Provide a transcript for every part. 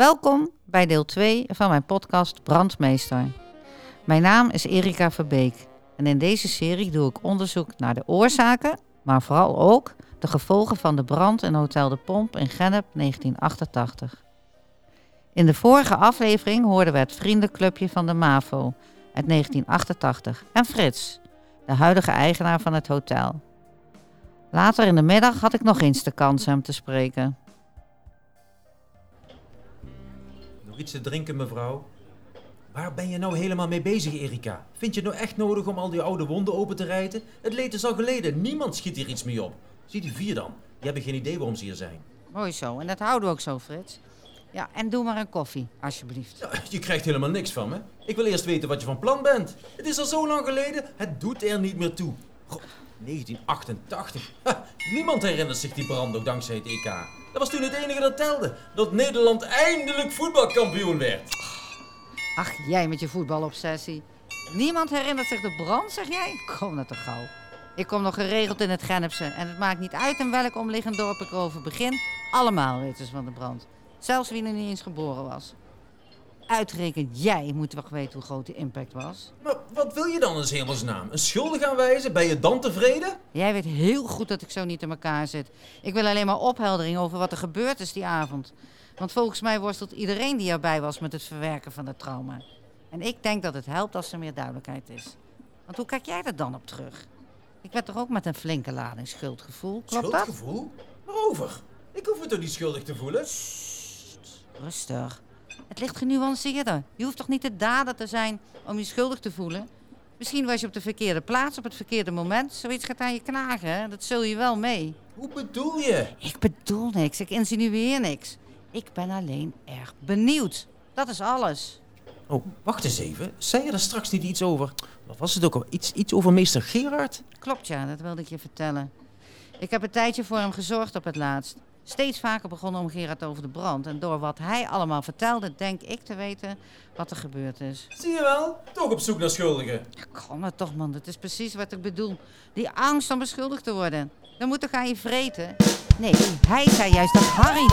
Welkom bij deel 2 van mijn podcast Brandmeester. Mijn naam is Erika Verbeek en in deze serie doe ik onderzoek naar de oorzaken, maar vooral ook de gevolgen van de brand in Hotel de Pomp in Gennep 1988. In de vorige aflevering hoorden we het vriendenclubje van de MAVO uit 1988 en Frits, de huidige eigenaar van het hotel. Later in de middag had ik nog eens de kans hem te spreken. Nog iets te drinken, mevrouw? Waar ben je nou helemaal mee bezig, Erika? Vind je het nou echt nodig om al die oude wonden open te rijten? Het leed is al geleden. Niemand schiet hier iets mee op. Zie die vier dan. Die hebben geen idee waarom ze hier zijn. Mooi zo, en dat houden we ook zo, Frits. Ja, en doe maar een koffie, alsjeblieft. Je krijgt helemaal niks van me. Ik wil eerst weten wat je van plan bent. Het is al zo lang geleden. Het doet er niet meer toe. Goh, 1988. Ha, niemand herinnert zich die brand ook dankzij het EK. Dat was toen het enige dat telde. Dat Nederland eindelijk voetbalkampioen werd. Ach, jij met je voetbalobsessie. Niemand herinnert zich de brand, zeg jij? Kom nou toch gauw. Ik kom nog geregeld in het Gennepse en het maakt niet uit in welk omliggend dorp ik over begin. Allemaal weten ze van de brand. Zelfs wie er niet eens geboren was. Uitgerekend jij moet toch weten hoe groot die impact was. Maar wat wil je dan in hemelsnaam? Een schuldig aanwijzen? Ben je dan tevreden? Jij weet heel goed dat ik zo niet in elkaar zit. Ik wil alleen maar opheldering over wat er gebeurd is die avond. Want volgens mij worstelt iedereen die erbij was met het verwerken van het trauma. En ik denk dat het helpt als er meer duidelijkheid is. Want hoe kijk jij er dan op terug? Ik werd toch ook met een flinke lading schuldgevoel, klopt dat? Schuldgevoel? Waarover? Ik hoef me toch niet schuldig te voelen? Rustig. Het ligt genuanceerder. Je hoeft toch niet de dader te zijn om je schuldig te voelen? Misschien was je op de verkeerde plaats op het verkeerde moment. Zoiets gaat aan je knagen, hè? dat zul je wel mee. Hoe bedoel je? Ik bedoel niks, ik insinueer niks. Ik ben alleen erg benieuwd. Dat is alles. Oh, wacht eens even. Zei je er straks niet iets over? Wat was het ook al? Iets, iets over meester Gerard? Klopt ja, dat wilde ik je vertellen. Ik heb een tijdje voor hem gezorgd op het laatst. Steeds vaker begon om Gerard over de brand. En door wat hij allemaal vertelde, denk ik te weten wat er gebeurd is. Zie je wel? Toch op zoek naar schuldigen. Ja, Kom maar toch, man. Dat is precies wat ik bedoel. Die angst om beschuldigd te worden. Dan moet toch aan je vreten? Nee, hij zei juist dat Harry...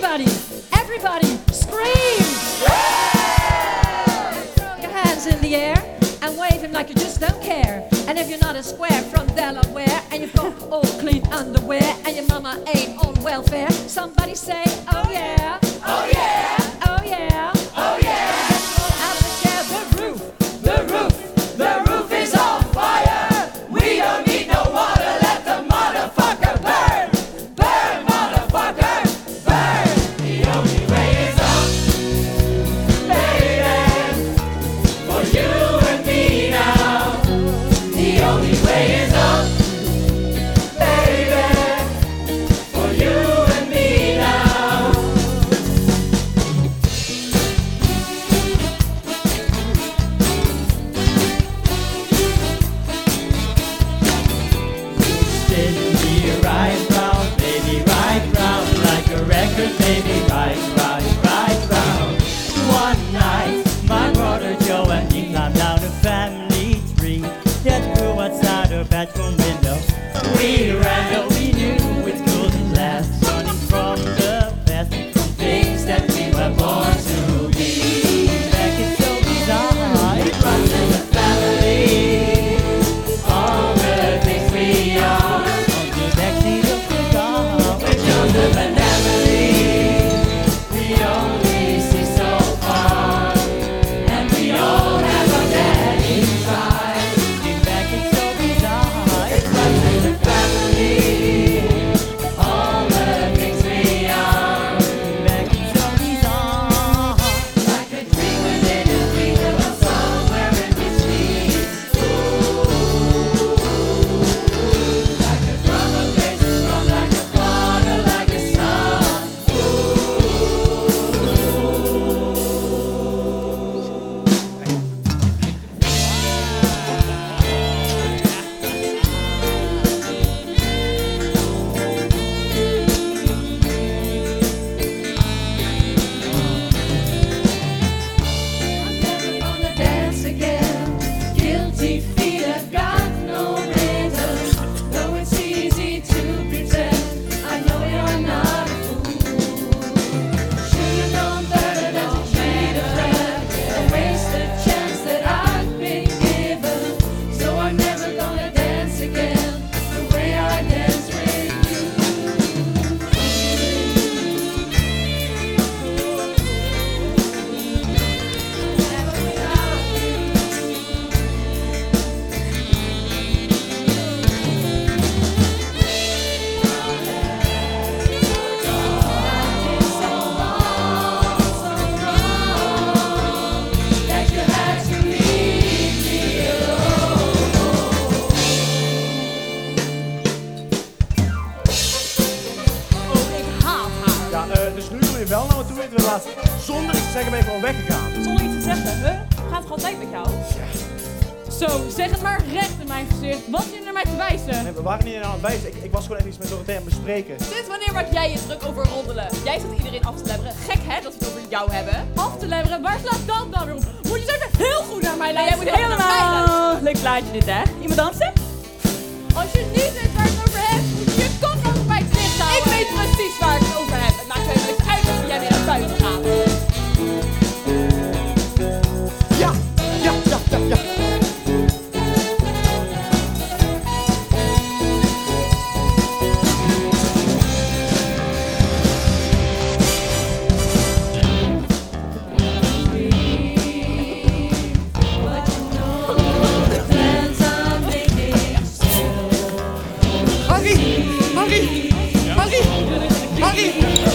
Anybody, everybody, scream! Yeah! Throw your hands in the air and wave them like you just don't care. And if you're not a square from Delaware and you've got all clean underwear and your mama ain't on welfare, somebody say, oh yeah, oh yeah, oh yeah. Zo, zeg het maar recht in mijn gezicht. Wat je naar mij te wijzen? Nee, we waren niet aan het wijzen. Ik, was gewoon even iets met Dorothea aan het bespreken. Sinds wanneer maak jij je druk over roddelen? Jij zat iedereen af te leveren. Gek hè, dat we het over jou hebben. Af te leveren? Waar slaat dat dan weer op? Moet je zo heel goed naar mij luisteren? jij moet helemaal... Leuk plaatje dit hè? Iemand dansen? Als je niet Hurry! Hurry!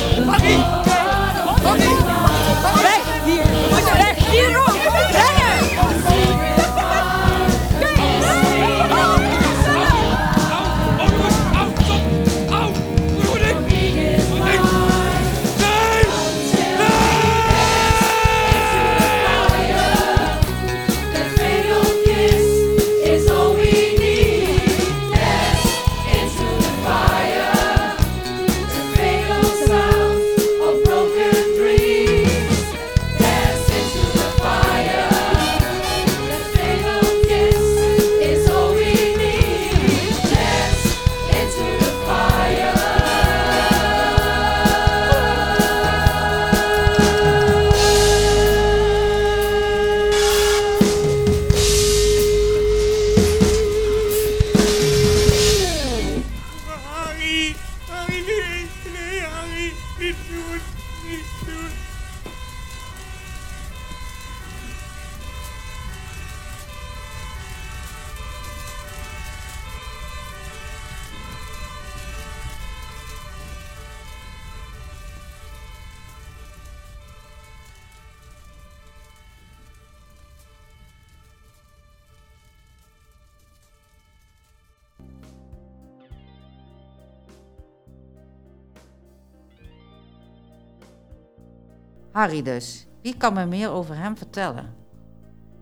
Harry dus. Wie kan me meer over hem vertellen?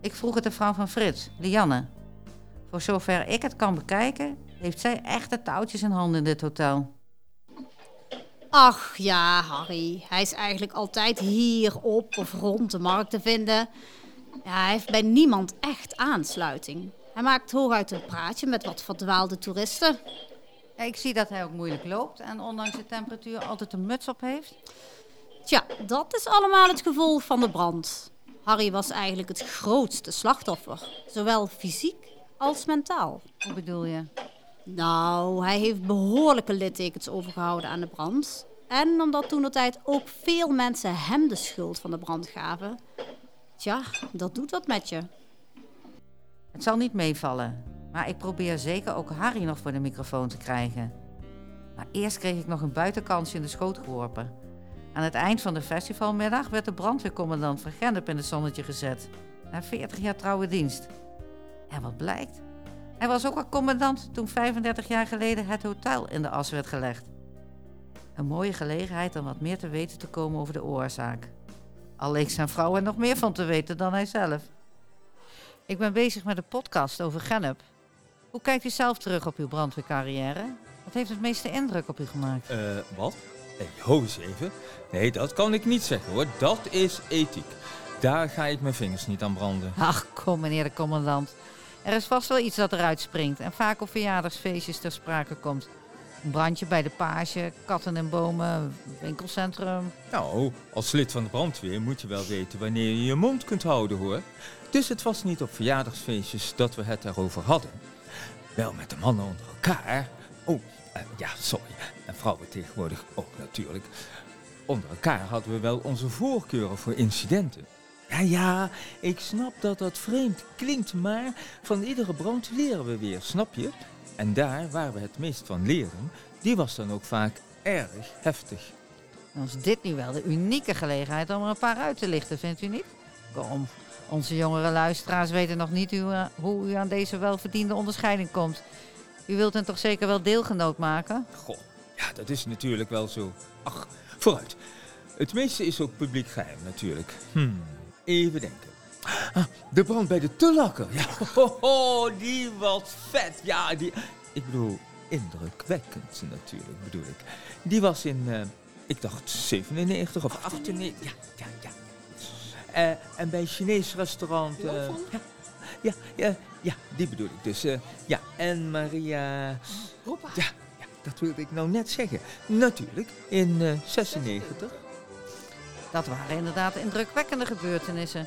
Ik vroeg het de vrouw van Frits, Lianne. Voor zover ik het kan bekijken, heeft zij echt de touwtjes in handen in dit hotel. Ach ja, Harry. Hij is eigenlijk altijd hier op of rond de markt te vinden. Ja, hij heeft bij niemand echt aansluiting. Hij maakt hooguit een praatje met wat verdwaalde toeristen. Ja, ik zie dat hij ook moeilijk loopt en ondanks de temperatuur altijd een muts op heeft. Tja, dat is allemaal het gevolg van de brand. Harry was eigenlijk het grootste slachtoffer, zowel fysiek als mentaal. Hoe bedoel je? Nou, hij heeft behoorlijke littekens overgehouden aan de brand. En omdat toen de tijd ook veel mensen hem de schuld van de brand gaven. Tja, dat doet wat met je. Het zal niet meevallen, maar ik probeer zeker ook Harry nog voor de microfoon te krijgen. Maar eerst kreeg ik nog een buitenkansje in de schoot geworpen. Aan het eind van de festivalmiddag werd de brandweercommandant van Gennep in het zonnetje gezet. Na 40 jaar trouwe dienst. En wat blijkt? Hij was ook al commandant toen 35 jaar geleden het hotel in de as werd gelegd. Een mooie gelegenheid om wat meer te weten te komen over de oorzaak. Al leek zijn vrouw er nog meer van te weten dan hij zelf. Ik ben bezig met een podcast over Gennep. Hoe kijkt u zelf terug op uw brandweercarrière? Wat heeft het meeste indruk op u gemaakt? Eh, wat? Hey, ho eens even. Nee, dat kan ik niet zeggen hoor. Dat is ethiek. Daar ga ik mijn vingers niet aan branden. Ach, kom meneer de commandant. Er is vast wel iets dat eruit springt en vaak op verjaardagsfeestjes ter sprake komt. Een brandje bij de page, katten en bomen, winkelcentrum. Nou, als lid van de brandweer moet je wel weten wanneer je je mond kunt houden hoor. Dus het was niet op verjaardagsfeestjes dat we het erover hadden. Wel met de mannen onder elkaar. Oh, ja, sorry. En vrouwen tegenwoordig ook natuurlijk. Onder elkaar hadden we wel onze voorkeuren voor incidenten. Ja, ja, ik snap dat dat vreemd klinkt, maar van iedere brand leren we weer, snap je? En daar waar we het meest van leren, die was dan ook vaak erg heftig. Is dit nu wel de unieke gelegenheid om er een paar uit te lichten, vindt u niet? Kom, onze jongere luisteraars weten nog niet u, eh, hoe u aan deze welverdiende onderscheiding komt. U wilt hen toch zeker wel deelgenoot maken? Goh, ja, dat is natuurlijk wel zo. Ach, vooruit. Het meeste is ook publiek geheim natuurlijk. Hmm, even denken. Ah, de brand bij de Tullakker. Ja, ho, ho, die was vet. Ja, die... Ik bedoel, indrukwekkend natuurlijk, bedoel ik. Die was in, eh, ik dacht 97 of 98. Ja, ja, ja. Eh, en bij een Chinees restaurant... eh, ja, ja, ja, ja, die bedoel ik dus. eh, ja, en Maria... Ja, ja, dat wilde ik nou net zeggen. Natuurlijk, in eh 96. Dat waren inderdaad indrukwekkende gebeurtenissen.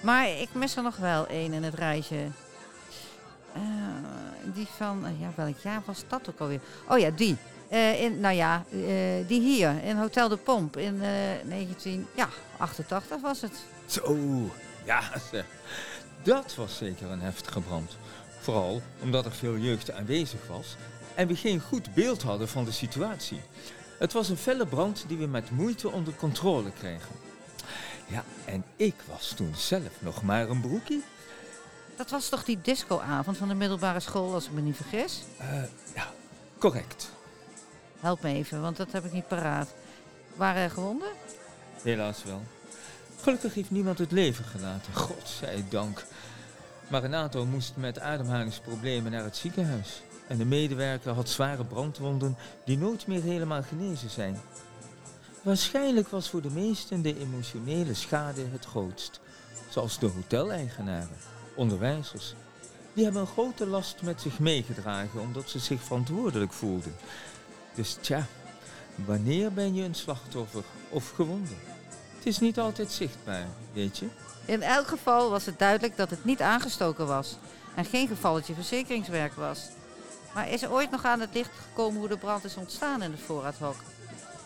Maar ik mis er nog wel één in het rijtje. Eh, die van, ja, welk jaar was dat ook alweer? Oh ja, die. In, nou ja, die hier, in Hotel de Pomp in eh 1988 was het. Zo, ja. Dat was zeker een heftige brand. Vooral omdat er veel jeugd aanwezig was en we geen goed beeld hadden van de situatie. Het was een felle brand die we met moeite onder controle kregen. Ja, en ik was toen zelf nog maar een broekie. Dat was toch die discoavond van de middelbare school, als ik me niet vergis? Eh, ja, correct. Help me even, want dat heb ik niet paraat. Waren er gewonden? Helaas wel. Gelukkig heeft niemand het leven gelaten, godzijdank. Aantal moest met ademhalingsproblemen naar het ziekenhuis. En de medewerker had zware brandwonden die nooit meer helemaal genezen zijn. Waarschijnlijk was voor de meesten de emotionele schade het grootst. Zoals de hoteleigenaren, onderwijzers. Die hebben een grote last met zich meegedragen omdat ze zich verantwoordelijk voelden. Dus tja, wanneer ben je een slachtoffer of gewonde? Het is niet altijd zichtbaar, weet je? In elk geval was het duidelijk dat het niet aangestoken was en geen gevalletje verzekeringswerk was. Maar is er ooit nog aan het licht gekomen hoe de brand is ontstaan in het voorraadhok?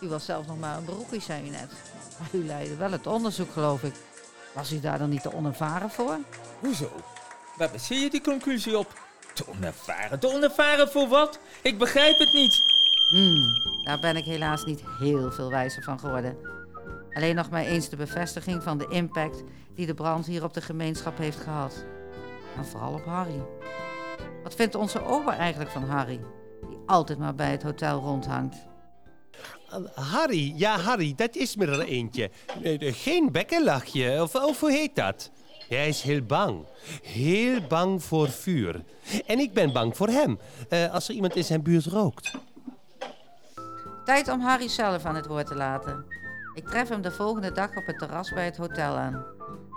U was zelf nog maar een beroepie, zei u net. Maar u leidde wel het onderzoek, geloof ik. Was u daar dan niet te onervaren voor? Hoezo? Waar baseer je die conclusie op? Te onervaren? Te onervaren voor wat? Ik begrijp het niet. Hmm, daar ben ik helaas niet heel veel wijzer van geworden. Alleen nog maar eens de bevestiging van de impact die de brand hier op de gemeenschap heeft gehad. En vooral op Harry. Wat vindt onze ober eigenlijk van Harry? Die altijd maar bij het hotel rondhangt. Harry, ja Harry, dat is me er eentje. Eh, eh, geen bekkenlachje, of, of hoe heet dat? Hij is heel bang. Heel bang voor vuur. En ik ben bang voor hem, eh, als er iemand in zijn buurt rookt. Tijd om Harry zelf aan het woord te laten. Ik tref hem de volgende dag op het terras bij het hotel aan.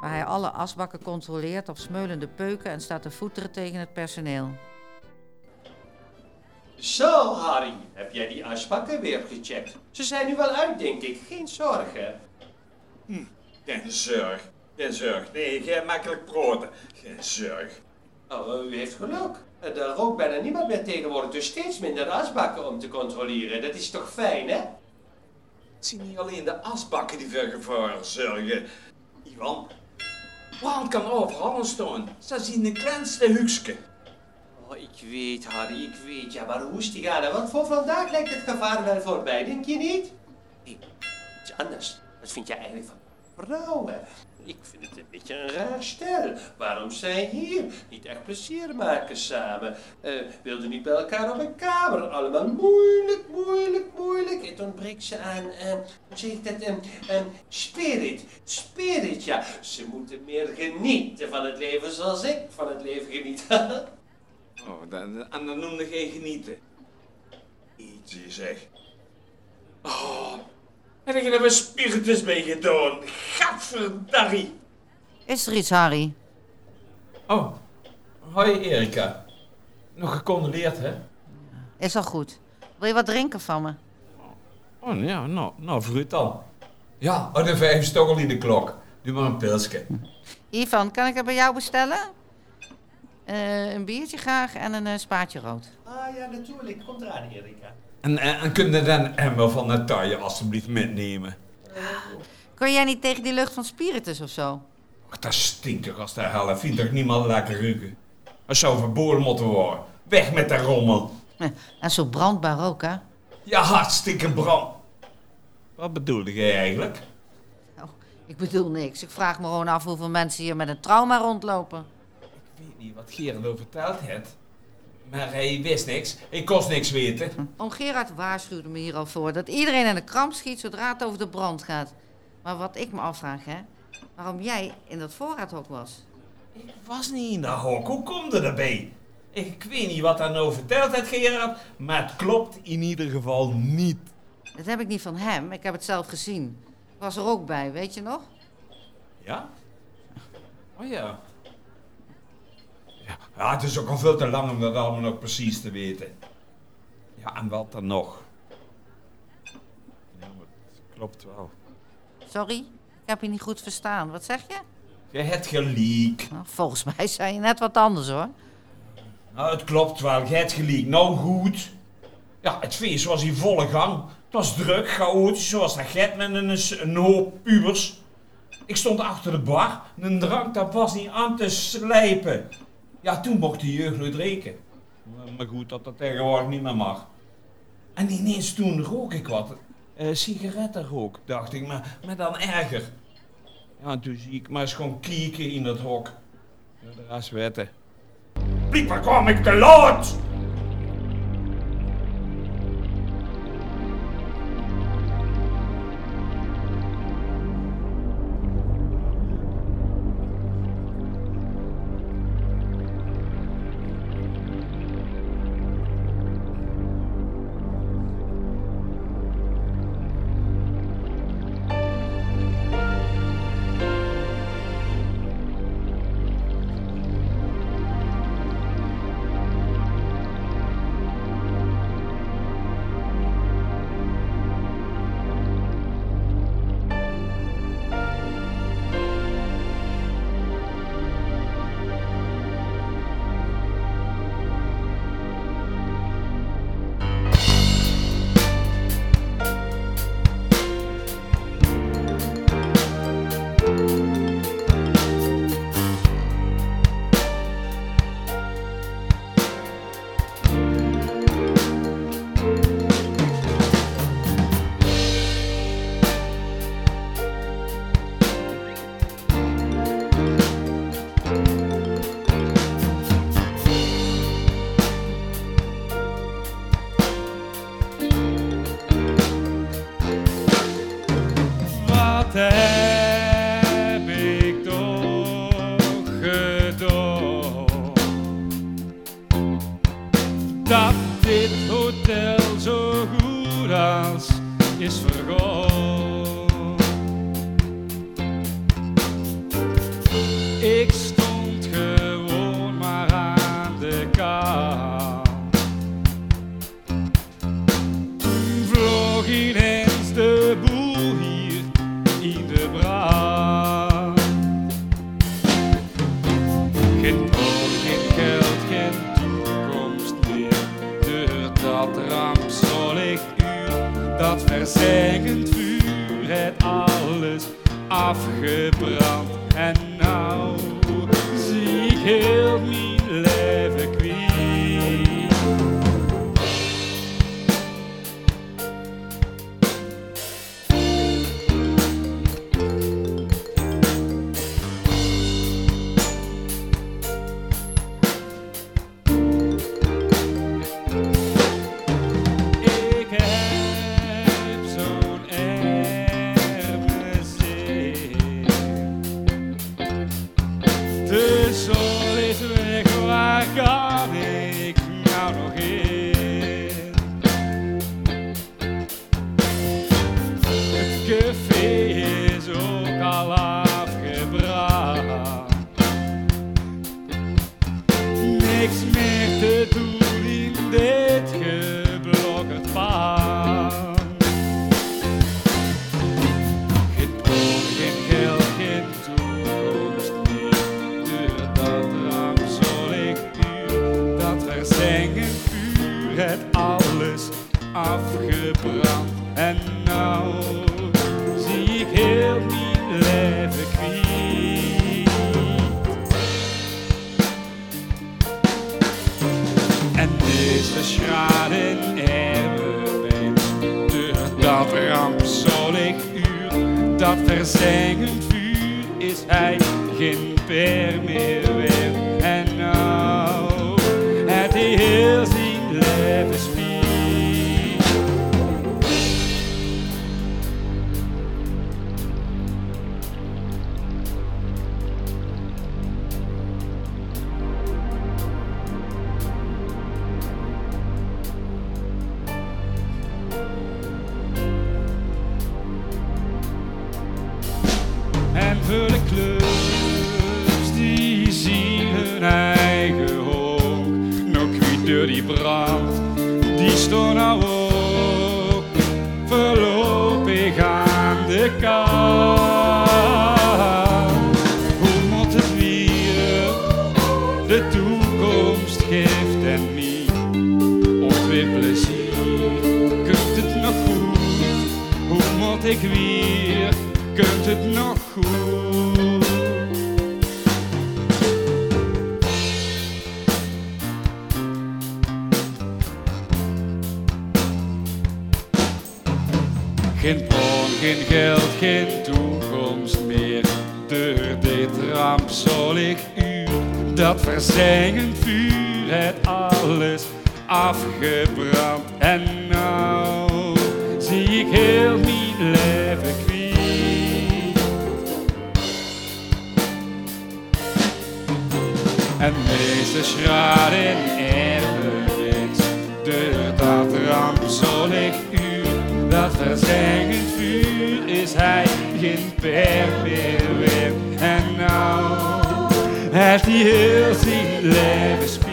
Waar hij alle asbakken controleert op smeulende peuken en staat te voeteren tegen het personeel. Zo, Harry, heb jij die asbakken weer gecheckt? Ze zijn nu wel uit, denk ik. Geen zorgen. Geen zorg. Geen zorg. Nee, geen makkelijk praten. Geen zorg. Oh, u heeft geluk. Er rookt bijna niemand meer tegenwoordig, dus steeds minder asbakken om te controleren. Dat is toch fijn, hè? Het zijn niet alleen de asbakken die voor gevaar zorgen. Ivan, brand kan overal ontstaan. Ze zien de kleinste hukske. Oh, ik weet, Harry, ik weet. Ja, maar hoe is die gaan? Want voor vandaag lijkt het gevaar wel voorbij, denk je niet? Hé, iets anders. Wat vind jij eigenlijk van vrouwen? Ik vind het een beetje een raar stel. Waarom zijn hier? Niet echt plezier maken samen. Eh wilden niet bij elkaar op een kamer. Allemaal moeilijk, moeilijk, moeilijk. Het ontbreekt ze aan, eh, hoe zeg ik dat, spirit. Spirit, ja. Ze moeten meer genieten van het leven zoals ik van het leven geniet. Oh, dan, en dan noemde geen genieten. Ietsje zeg. Oh, heb ik er even spiritus mee gedaan? Gadverdarrie. Is er iets, Harry? Oh, hoi Erika. Nog gecondoleerd, hè? Is al goed. Wil je wat drinken van me? Oh, ja, nou, nou fruit dan. Ja, oh, de vijf is toch al in de klok. Doe maar een pilsje. Ivan, kan ik het bij jou bestellen? Eh, een biertje graag en een eh, spaatje rood. Ah ja, natuurlijk. Komt eraan, Erika. En, en, en kun je dan emmer van Natalia alstublieft metnemen? Kon jij niet tegen die lucht van spiritus of zo? Ach, dat stinkt toch als de hel. Vindt toch niemand lekker ruiken? Dat zou verboden moeten worden. Weg met de rommel. En zo brandbaar ook, hè? Ja, hartstikke brand. Wat bedoelde jij eigenlijk? Ik bedoel niks. Ik vraag me gewoon af hoeveel mensen hier met een trauma rondlopen. Ik weet niet wat Gerard over verteld heeft. Maar hij wist niks. Ik kost niks weten. Oom Gerard waarschuwde me hier al voor dat iedereen in de kramp schiet zodra het over de brand gaat. Maar wat ik me afvraag, hè, waarom jij in dat voorraadhok was. Ik was niet in de hok. Hoe komt er daarbij? Ik weet niet wat hij nou verteld heeft, Gerard. Maar het klopt in ieder geval niet. Dat heb ik niet van hem, ik heb het zelf gezien. Ik was er ook bij, weet je nog? Ja? Oh ja. Ja, het is ook al veel te lang om dat allemaal nog precies te weten. Ja, en wat dan nog? Ja, maar het klopt wel. Sorry, ik heb je niet goed verstaan. Wat zeg je? Je hebt gelijk. Nou, volgens mij zei je net wat anders hoor. Nou, het klopt wel. Je hebt gelijk. Nou goed. Ja, het feest was in volle gang. Het was druk, chaotisch, zoals dat gaat met een, een hoop pubers. Ik stond achter de bar. Een drank, dat was niet aan te slijpen. Ja, toen mocht de jeugd nooit reken. Maar goed, dat dat tegenwoordig niet meer mag. En ineens toen rook ik wat. Eh sigarettenrook, dacht ik, maar, maar dan erger. Ja, en toen zie ik maar eens gewoon kieken in dat hok. De rest wetten. Blijkbaar kwam ik te laat! Goed als is vergaan. Dat verzengend vuur, het alles afgebrand. En nou zie ik heel mijn leven kwijt. En deze schade hebben mens door dat rampzalig uur, dat verzengend vuur, is hij geen per meer De clubs die zien hun eigen hoog. Nog kwijt door die brand, die stond nou ook voorlopig aan de kant. Hoe moet het weer de toekomst geeft en mij of weer plezier? Kunt het nog goed? Hoe moet ik weer? Kunt het nog geen toekomst meer. Door dit rampzalig uur, dat verzengend vuur, het alles afgebrand. En nou zie ik heel mijn leven. En meeste schade in erfenis, door dat rampzalig dat verzengend vuur, is hij geen per meer weer. En nou, heeft hij heel zijn leven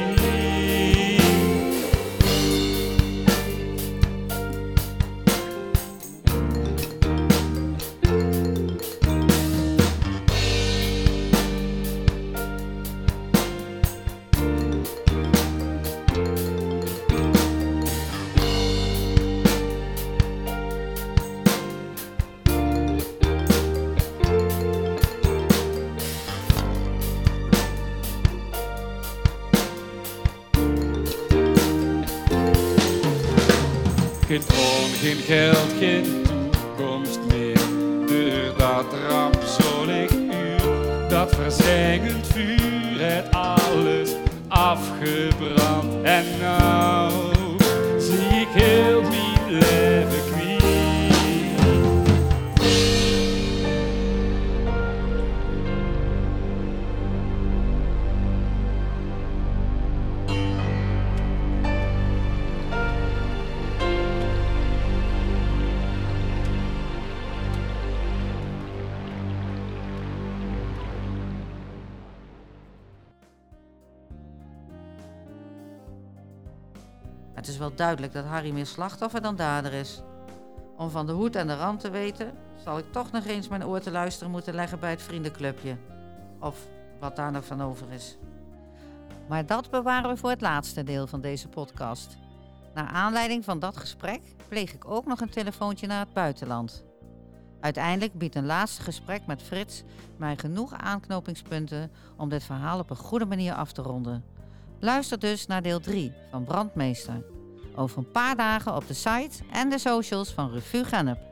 geen geld, geen toekomst meer. Door dat rampzalig uur, dat verzengend vuur, het alles afgebrand. En nou Het is wel duidelijk dat Harry meer slachtoffer dan dader is. Om van de hoed en de rand te weten, zal ik toch nog eens mijn oor te luisteren moeten leggen bij het vriendenclubje. Of wat daar nog van over is. Maar dat bewaren we voor het laatste deel van deze podcast. Naar aanleiding van dat gesprek pleeg ik ook nog een telefoontje naar het buitenland. Uiteindelijk biedt een laatste gesprek met Frits mij genoeg aanknopingspunten om dit verhaal op een goede manier af te ronden. Luister dus naar deel 3 van Brandmeester. Over een paar dagen op de site en de socials van Revue Gennep.